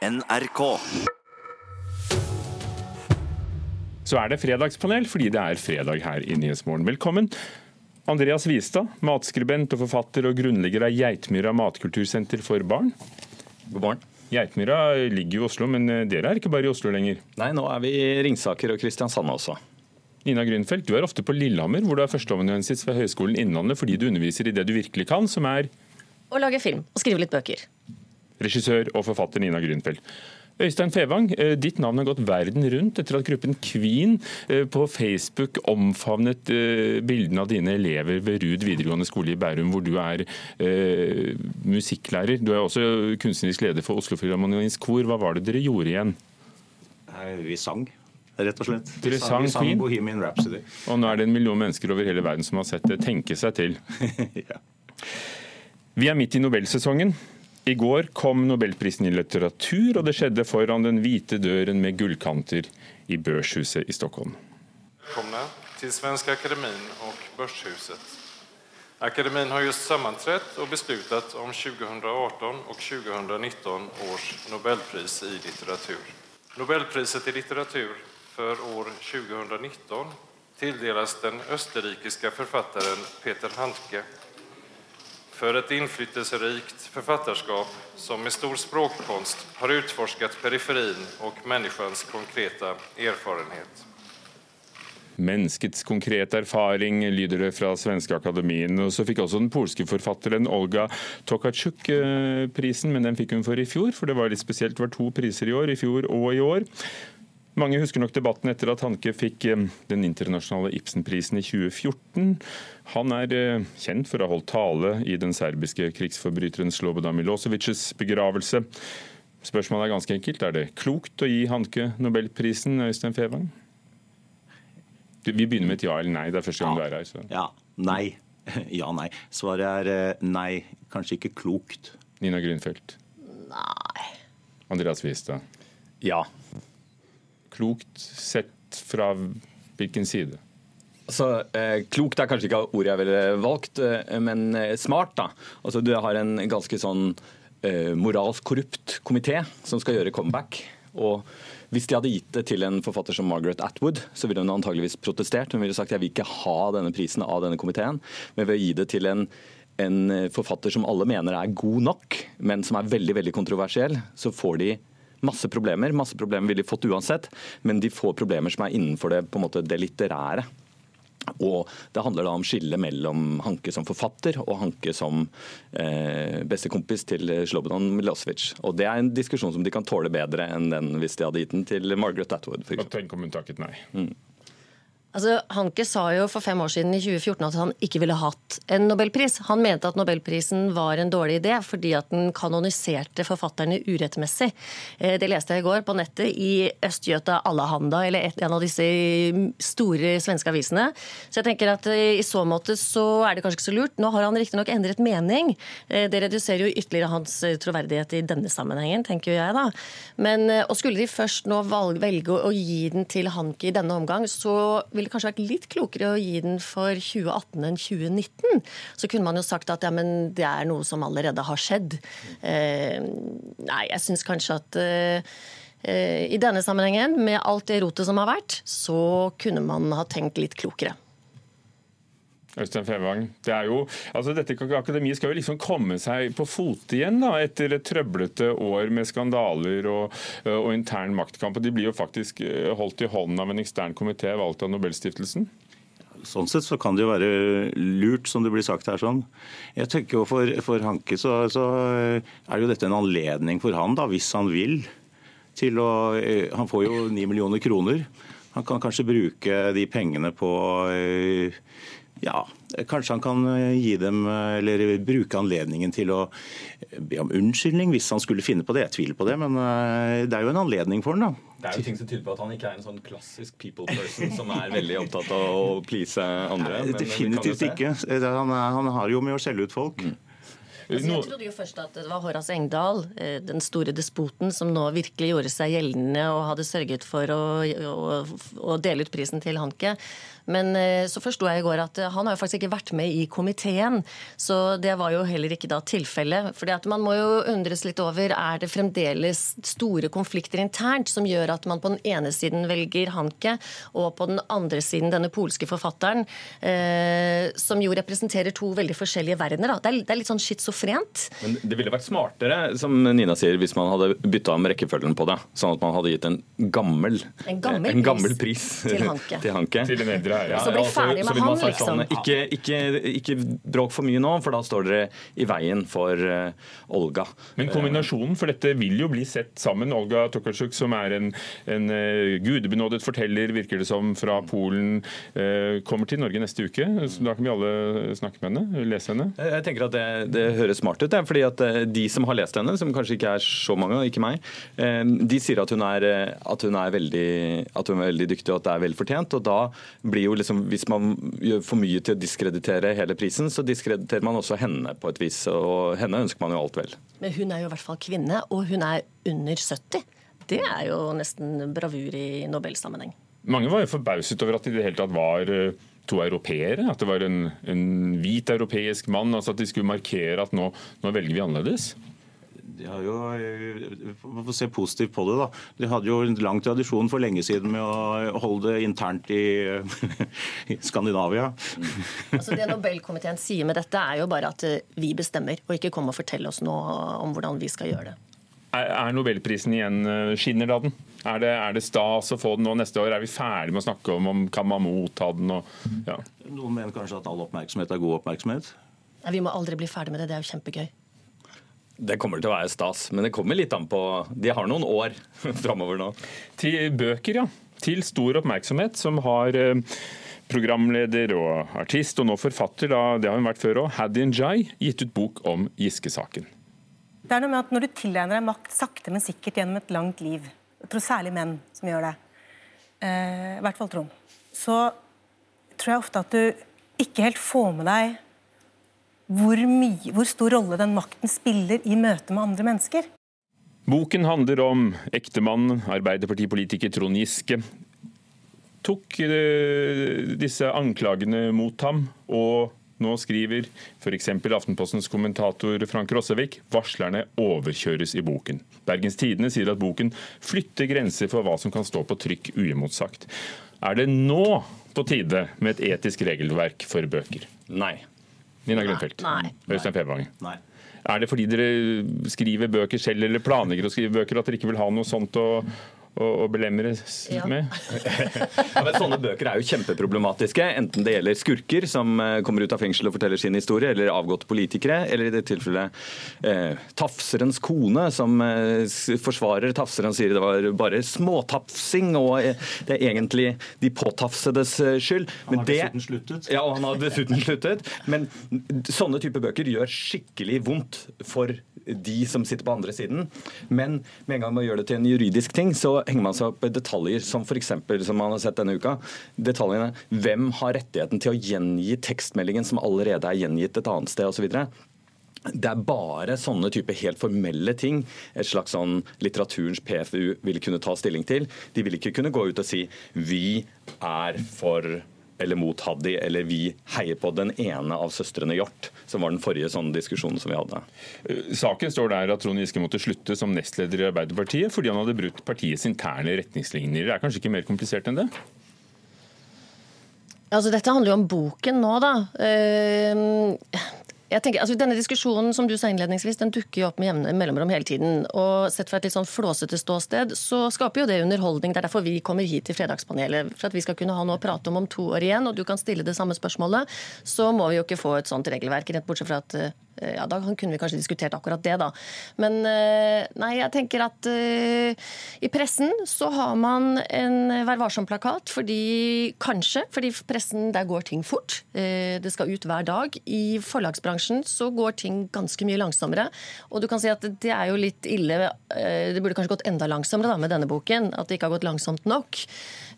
NRK. Så er det fredagspanel fordi det er fredag her i Nyhetsmorgen. Velkommen. Andreas Vistad, matskribent og forfatter og grunnlegger av Geitmyra matkultursenter for barn. God morgen. Geitmyra ligger jo i Oslo, men eh, dere er ikke bare i Oslo lenger. Nei, nå er vi i Ringsaker og Kristiansand også. Nina Grünfeldt, du er ofte på Lillehammer, hvor du er førsteamanuensis ved Høgskolen Innlandet fordi du underviser i det du virkelig kan, som er Å lage film og skrive litt bøker. Regissør og forfatter Nina Grünfeld. Øystein Fevang, eh, ditt navn har gått verden rundt etter at gruppen Queen eh, på Facebook omfavnet eh, bildene av dine elever ved Rud videregående skole i Bærum, hvor du er musikklærer. Du er også kunstnerisk leder for Oslofilharmoniens kor. Hva var det dere gjorde igjen? Vi sang, rett og slett. Dere Vi sang vi sang Queen? Bohemian Rhapsody. Og nå er det en million mennesker over hele verden som har sett det. Tenke seg til. ja. Vi er midt i nobelsesongen. I går kom nobelprisen i litteratur, og det skjedde foran den hvite døren med gullkanter i Børshuset i Stockholm. Velkommen til Svenska Akademin og Børshuset. Akademin har just sammanträtt og beslutat om 2018 og 2019 års Nobelpris i litteratur. Nobelpriset i litteratur for år 2019 tildeles den österrikiska författaren Peter Handke för ett inflytelserikt författarskap som med stor språkkonst har utforskat periferin och människans konkreta erfarenhet. Menneskets konkrete erfaring, lyder det fra Svenske Akademien. Og så fikk også den polske forfatteren Olga Tokarczuk prisen, men den fikk hun for i fjor, for det var litt spesielt. Det var to priser i år, i fjor og i år. Mange husker nok debatten etter at Hanke fikk eh, den internasjonale Ibsen-prisen i 2014. Han er eh, kjent for å ha holdt tale i den serbiske krigsforbryteren Slobodan Milosevic's begravelse. Spørsmålet er ganske enkelt. Er det klokt å gi Hanke nobelprisen, Øystein Fevang? Vi begynner med et ja eller nei. Det er første gang du er her. Så. ja. Nei. Ja, nei. Svaret er eh, nei. Kanskje ikke klokt. Nina Grünfeldt. Nei. Andreas Wiestad? Ja. Klokt sett fra hvilken side? Altså, eh, klokt er kanskje ikke ordet jeg ville valgt, eh, men eh, smart, da. Altså, du har en ganske sånn eh, moralsk korrupt komité som skal gjøre comeback. Og hvis de hadde gitt det til en forfatter som Margaret Atwood, så ville hun antageligvis protestert. Hun ville sagt jeg vil ikke ha denne prisen av denne komiteen, men ved å gi det til en en forfatter som alle mener er god nok, men som er veldig veldig kontroversiell, så får de masse problemer. Masse problemer ville de fått uansett, men de får problemer som er innenfor det, på en måte, det litterære. Og Det handler da om skillet mellom Hanke som forfatter og Hanke som eh, bestekompis til Slobodan Milosevic. Og Det er en diskusjon som de kan tåle bedre enn den hvis de hadde gitt den til Margaret Atwood. For Og den tenk om hun takket nei. Altså, Hanke sa jo for fem år siden i 2014 at han ikke ville hatt en nobelpris. Han mente at nobelprisen var en dårlig idé fordi at den kanoniserte forfatterne urettmessig. Eh, Det leste jeg i går på nettet i Østgjøta Allahanda, eller et- en av disse store svenske avisene. Så jeg tenker at eh, i så måte så er det kanskje ikke så lurt. Nå har han riktignok endret mening. Eh, Det reduserer jo ytterligere hans troverdighet i denne sammenhengen, tenker jeg da. Men og skulle de først nå velge å gi den til Hanke i denne omgang, så ville kanskje vært litt klokere å gi den for 2018 enn 2019. Så kunne man jo sagt at ja, men det er noe som allerede har skjedd. Eh, nei, jeg syns kanskje at eh, eh, i denne sammenhengen, med alt det rotet som har vært, så kunne man ha tenkt litt klokere. Øystein Fevang, det er jo, altså Dette akademiet skal jo liksom komme seg på fote igjen da, etter et trøblete år med skandaler og, og intern maktkamp. og De blir jo faktisk eh, holdt i hånden av en ekstern komité valgt av Nobelstiftelsen. Sånn sett så kan det jo være lurt, som det blir sagt her. sånn. Jeg tenker jo For, for Hanke så, så er jo dette en anledning for han, da, hvis han vil, til å eh, Han får jo ni millioner kroner. Han kan kanskje bruke de pengene på eh, ja, kanskje han kan eh, gi dem, eller bruke anledningen til å be om unnskyldning hvis han skulle finne på det. Jeg tviler på det, men eh, det er jo en anledning for han da. Det er jo ting som tyder på at han ikke er en sånn klassisk people person som er veldig opptatt av å please andre. Nei, Definitivt ikke. Han, er, han har jo med å skjelle ut folk. Altså, jeg trodde jo først at det var Horace Engdahl, eh, den store despoten, som nå virkelig gjorde seg gjeldende og hadde sørget for å, å, å dele ut prisen til Hanke. Men eh, så forsto jeg i går at han har jo faktisk ikke vært med i komiteen. Så det var jo heller ikke da tilfellet. For man må jo undres litt over er det fremdeles store konflikter internt som gjør at man på den ene siden velger Hanke, og på den andre siden denne polske forfatteren, eh, som jo representerer to veldig forskjellige verdener. Det er, det er litt sånn schizofrent. Men det ville vært smartere, som Nina sier, hvis man hadde bytta om rekkefølgen på det. Sånn at man hadde gitt en gammel, en gammel, en gammel pris, pris, til Hanke. til Hanke. Til en eldre ja, så bli ferdig med han, liksom. Sånn, ikke, ikke, ikke, bråk for mye nå, for da står dere i veien for uh, Olga. Men kombinasjonen, for dette vil jo bli sett sammen. Olga Tokarczuk, som er en, en uh, gudebenådet forteller, virker det som, fra Polen, uh, kommer til Norge neste uke. Så da kan vi alle snakke med henne, lese henne. Jeg tenker at det, det høres smart ut, fordi at de som har lest henne, som kanskje ikke er så mange, ikke meg, de sier at hun er, at hun er, veldig, at hun er veldig dyktig og at det er vel fortjent. og da blir jo liksom, Hvis man gjør for mye til å diskreditere hele prisen, så diskrediterer man også henne på et vis. Og henne ønsker man jo alt vel. Men hun er jo i hvert fall kvinne, og hun er under 70. Det er jo nesten bravur i Nobelsammenheng. Mange var jo forbauset over at det i det hele tatt var eh, to europeere. At det var en, en hvit europeisk mann. altså At de skulle markere at nå, nå velger vi annerledes de har jo, Man får se positivt på det. da. De hadde jo en lang tradisjon for lenge siden med å holde det internt i, i Skandinavia. Altså Det Nobelkomiteen sier med dette, er jo bare at eh, vi bestemmer, og ikke kom og fortell oss noe om hvordan vi skal gjøre det. Er Nobelprisen igjen eh, skinner da den? Er det, er det, stas å få den nå neste år? Er vi ferdig med å snakke om, om kan man motta den? Og, ja. Noen mener kanskje at all oppmerksomhet er god oppmerksomhet? Nei, vi må aldri bli ferdig med det. Det er jo kjempegøy. Det kommer til å være stas, men det kommer litt an på De har noen år framover nå. Til bøker, ja. Til stor oppmerksomhet, som har eh, programleder og artist, og nå forfatter, da, det har hun vært før òg, Hadi Jai, gitt ut bok om Giske-saken. Det er noe med at Når du tilegner deg makt sakte, men sikkert gjennom et langt liv, jeg tror særlig menn som gjør det, eh, i hvert fall Trond, så tror jeg ofte at du ikke helt får med deg hvor, mye, hvor stor rolle den makten spiller i møte med andre mennesker. Boken handler om ektemannen, arbeiderpartipolitiker Trond Giske. Tok eh, disse anklagene mot ham, og nå skriver f.eks. Aftenpostens kommentator Frank Rossevik varslerne overkjøres i boken. Bergens Tidende sier at boken flytter grenser for hva som kan stå på trykk uimotsagt. Er det nå på tide med et etisk regelverk for bøker? Nei. Nina Grønfeldt. Nei. Øystein Fevang. Nei. Er det fordi dere skriver bøker selv eller planlegger å skrive bøker at dere ikke vil ha noe sånt å å, å belemres ja. med. ja, men sånne bøker er jo kjempeproblematiske, enten det gjelder skurker som eh, kommer ut av fengsel og forteller sin historie, eller avgåtte politikere, eller i det tilfellet eh, tafserens kone som eh, forsvarer tafseren og sier det var bare småtafsing, og eh, det er egentlig de påtafsedes eh, skyld. Men han har dessuten sluttet. Ja, og han har dessuten sluttet. Men sånne type bøker gjør skikkelig vondt for de som sitter på andre siden. Men med en gang man gjør det til en juridisk ting, så henger man seg opp i detaljer som f.eks. som man har sett denne uka. Detaljene hvem har rettigheten til å gjengi tekstmeldingen som allerede er gjengitt et annet sted osv. Det er bare sånne type helt formelle ting et slags sånn litteraturens PFU vil kunne ta stilling til. De vil ikke kunne gå ut og si vi er for eller mot Haddy, eller vi heier på den ene av søstrene Hjort, som var den forrige sånne diskusjonen som vi hadde. Eh, saken står der at Trond Giske måtte slutte som nestleder i Arbeiderpartiet fordi han hadde brutt partiets interne retningslinjer. Det er kanskje ikke mer komplisert enn det? Altså, dette handler jo om boken nå, da. Uh, jeg tenker, altså Denne diskusjonen som du sa innledningsvis, den dukker jo opp med jevne mellomrom hele tiden. og Sett fra et litt sånn flåsete ståsted så skaper jo det underholdning. Det er derfor vi kommer hit til Fredagspanelet. For at vi skal kunne ha noe å prate om om to år igjen, og du kan stille det samme spørsmålet, så må vi jo ikke få et sånt regelverk. Rett bortsett fra at eh, ja, da kunne vi kanskje diskutert akkurat det, da. Men eh, nei, jeg tenker at uh, i pressen så har man en Vær varsom-plakat fordi kanskje fordi pressen der går ting fort. Uh, det skal ut hver dag. I forlagsbransjen så går ting ganske mye langsommere. Og du kan si at det er jo litt ille. Uh, det burde kanskje gått enda langsommere da med denne boken. At det ikke har gått langsomt nok.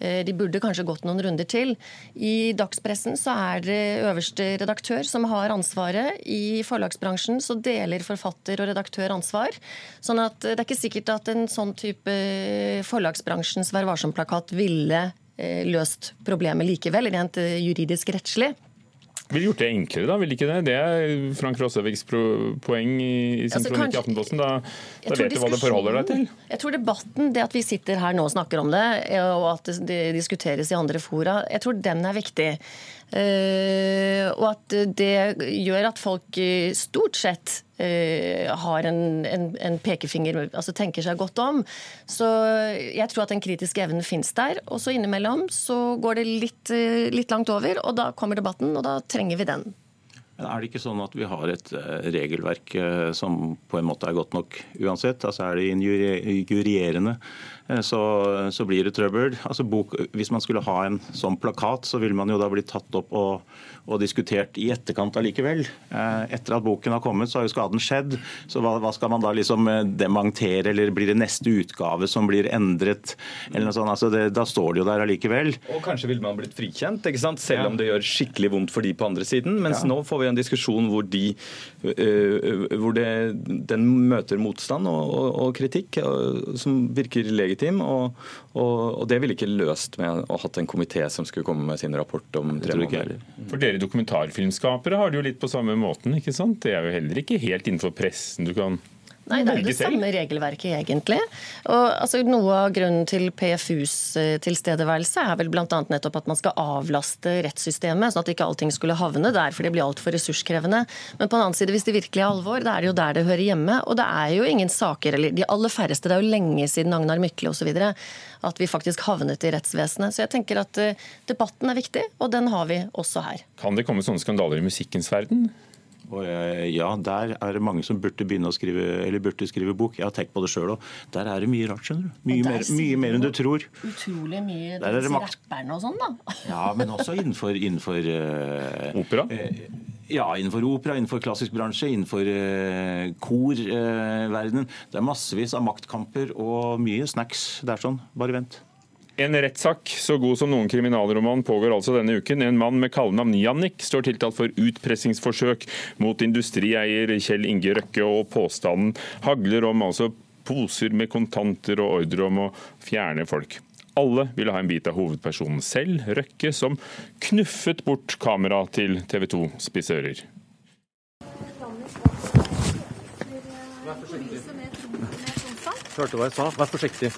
Eh, de burde kanskje gått noen runder til. I dagspressen så er det øverste redaktør som har ansvaret. I forlagsbransjen så deler forfatter og redaktør ansvar. Sånn at det er ikke sikkert at en sånn type forlagsbransjens Vær varsom-plakat ville eh, løst problemet likevel, rent eh, juridisk rettslig. Ville gjort det enklere, da? Vil ikke det? Det er Frank Rosseviks poeng i, i sin altså, kronikk i Aftenposten. Da, da vet du hva det forholder deg til. Jeg tror debatten, det at vi sitter her nå og snakker om det, og at det diskuteres i andre fora, jeg tror den er viktig. Uh, og at det gjør at folk stort sett uh, har en, en, en, pekefinger, altså tenker seg godt om. Så jeg tror at den kritiske evnen fins der. Og så innimellom så går det litt, uh, litt langt over, og da kommer debatten, og da trenger vi den. Er det ikke sånn at vi har et regelverk som på en måte er godt nok uansett? Altså Er det injurierende Eh, så, så, blir det trøbbel. Altså bok, hvis man skulle ha en sånn plakat, så ville man jo da bli tatt opp og, og diskutert i etterkant allikevel. Eh, etter at boken har kommet, så har jo skaden skjedd. Så hva, hva skal man da liksom eh, dementere, eller blir det neste utgave som blir endret? eller noe sånt. Altså det, da står det jo der allikevel. Og kanskje ville man blitt frikjent, ikke sant? selv ja. om det gjør skikkelig vondt for de på andre siden. Mens ja. nå får vi en diskusjon hvor, de, hvor det, den møter motstand og, og, og kritikk som virker legitim legitim. Og, og, og, det ville ikke løst med å ha hatt en komité som skulle komme med sin rapport om tre måneder. For dere dokumentarfilmskapere har det jo litt på samme måten. ikke sant? Det er jo heller ikke helt innenfor pressen du kan Nei, det er jo det samme regelverket, egentlig. Og altså, Noe av grunnen til PFUs eh, tilstedeværelse er vel bl.a. nettopp at man skal avlaste rettssystemet, sånn at ikke allting skulle havne der, for det blir altfor ressurskrevende. Men på den annen side, hvis det virkelig er alvor, det er det jo der det hører hjemme. Og det er jo ingen saker, eller de aller færreste, det er jo lenge siden Agnar Mykle osv., at vi faktisk havnet i rettsvesenet. Så jeg tenker at uh, debatten er viktig, og den har vi også her. Kan det komme sånne skandaler i musikkens verden? Og ja, der er det mange som burde begynne å skrive, eller burde skrive bok. Jeg har tenkt på det sjøl òg. Der er det mye rart, skjønner du. Mye, mer, mye mer, enn du tror. Utrolig mye der er det makt... rapperne og sånn, da. Ja, men også innenfor, innenfor uh, Opera? Uh, ja, innenfor opera, innenfor klassisk bransje, innenfor uh, korverdenen. det er massevis av maktkamper og mye snacks der sånn. Bare vent. En rettssak så god som noen kriminalroman pågår altså denne uken. En mann med kallenavn Jannik står tiltalt for utpressingsforsøk mot industrieier Kjell Inge Røkke, og påstanden hagler om altså poser med kontanter og ordre om å fjerne folk. Alle ville ha en bit av hovedpersonen selv, Røkke, som knuffet bort kameraet til TV 2 spissører. Hørte hva jeg sa. Vær forsiktig.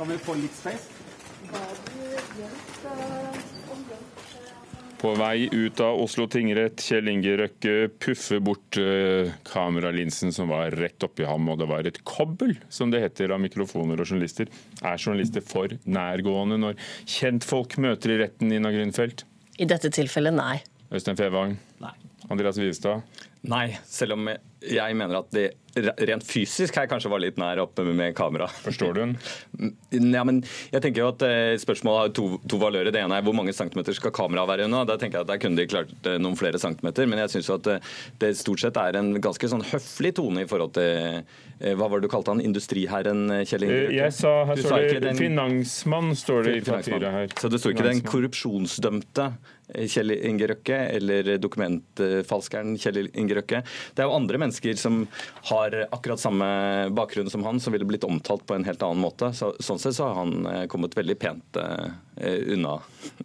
Kan vi få litt space? På vei ut av Oslo tingrett, Kjell Inge Røkke puffer bort uh, kameralinsen som var rett oppi ham, og det var et kobbel, som det heter av mikrofoner og journalister. Er journalister for nærgående når kjentfolk møter i retten, Nina Grünfeldt? I dette tilfellet, nei. Øystein Fevang? Nei. Andreas Wiestad? Nei, selv om jeg mener at det rent fysisk her kanskje var litt nær oppe med kamera. Forstår du den? Ja, men jeg tenker jo at eh, Spørsmålet har to, to valører. Det ene er hvor mange centimeter skal kameraet være unna. Da tenker jeg at Der kunne de klart eh, noen flere centimeter. Men jeg syns at det stort sett er en ganske sånn høflig tone i forhold til hva var det du kalte han? Industriherren Kjell Inge? Jeg sa, her står det den, finansmann, står det i papiret her. Så det står ikke den korrupsjonsdømte Kjell Inge Røkke eller dokumentfalskeren Kjell Inge Røkke. Det er jo andre mennesker som har har akkurat samme bakgrunn som han, som ville blitt omtalt på en helt annen måte. Så, sånn sett så har han eh, kommet veldig pent eh, unna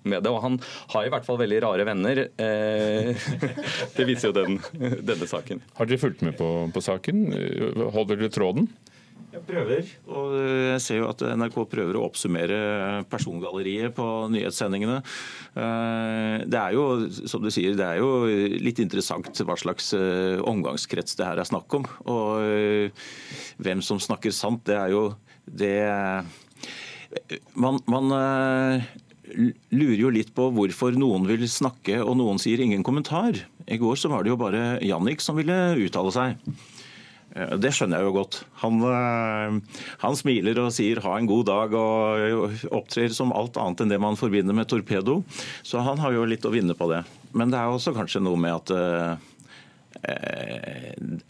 med det. Og han har i hvert fall veldig rare venner. Eh, det viser jo den, denne saken. Har dere fulgt med på, på saken? Holder dere tråden? Jeg prøver, og jeg ser jo at NRK prøver å oppsummere persongalleriet på nyhetssendingene. Eh, det er jo, som du sier, det er jo litt interessant hva slags eh, omgangskrets det her er snakk om. Og eh, hvem som snakker sant, det er jo det Man, man lurer jo litt på hvorfor noen vil snakke og noen sier ingen kommentar. I går så var det jo bare Jannik som ville uttale seg. Eh, det skjønner jeg jo godt. Han, eh, han, smiler og sier 'ha en god dag' og opptrer som alt annet enn det man forbinder med torpedo. Så han har jo litt å vinne på det. Men det er også kanskje noe med at eh,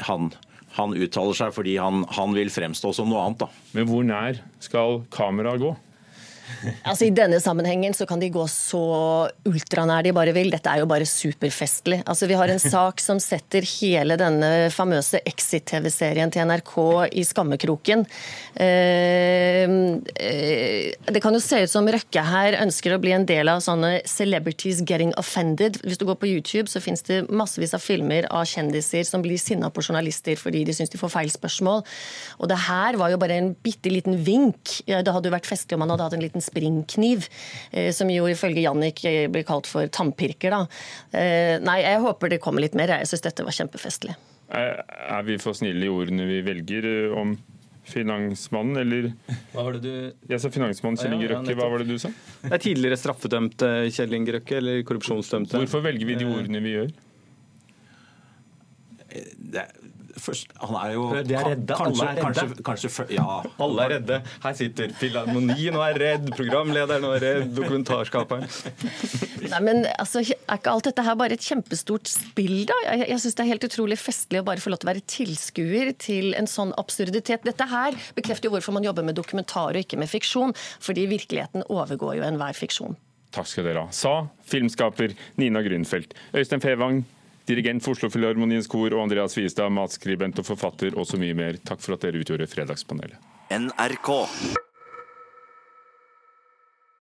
han, han uttaler seg fordi han, han, vil fremstå som noe annet. Da. Men hvor nær skal kameraet gå? Altså I denne sammenhengen så kan de gå så ultranær de bare vil. Dette er jo bare superfestlig. Altså Vi har en sak som setter hele denne famøse Exit-TV-serien til NRK i skammekroken. Eh, eh, det kan jo se ut som Røkke her ønsker å bli en del av sånne 'celebrities getting offended'. Hvis du går på YouTube, så finnes det massevis av filmer av kjendiser som blir sinna på journalister fordi de syns de får feil spørsmål. Og det her var jo bare en bitte liten vink. Det hadde jo vært festlig om man hadde hatt en liten springkniv, eh, som jo ifølge Jannik eh, blir kalt for tannpirker. da. Eh, nei, jeg håper det kommer litt mer. Jeg syns dette var kjempefestlig. Er vi for snille i ordene vi velger om finansmannen, eller Hva var det du Jeg sa finansmannen Kjell Inge Røkke, hva var det du sa? Det er tidligere straffedømte Kjell Inge Røkke, eller korrupsjonsdømte. Hvorfor velger vi de ordene vi gjør? Det, først, han er jo De er redde, alle er redde. kanskje, kanskje, ja. Alle er redde. Her sitter Filharmonien og er redd, programlederen og er redd, dokumentarskaperen. Nei, men altså, Er ikke alt dette her bare et kjempestort spill, da? Jeg, jeg syns det er helt utrolig festlig å bare få lov til å være tilskuer til en sånn absurditet. Dette her bekrefter jo hvorfor man jobber med dokumentar og ikke med fiksjon. Fordi virkeligheten overgår jo enhver fiksjon. Takk skal dere ha. Sa filmskaper Nina Grunfeldt. Øystein Fevang, dirigent for Oslo Filharmoniens kor, og Andreas Wiestad, matskribent og forfatter, og så mye mer. Takk for at dere utgjorde Fredagspanelet. NRK.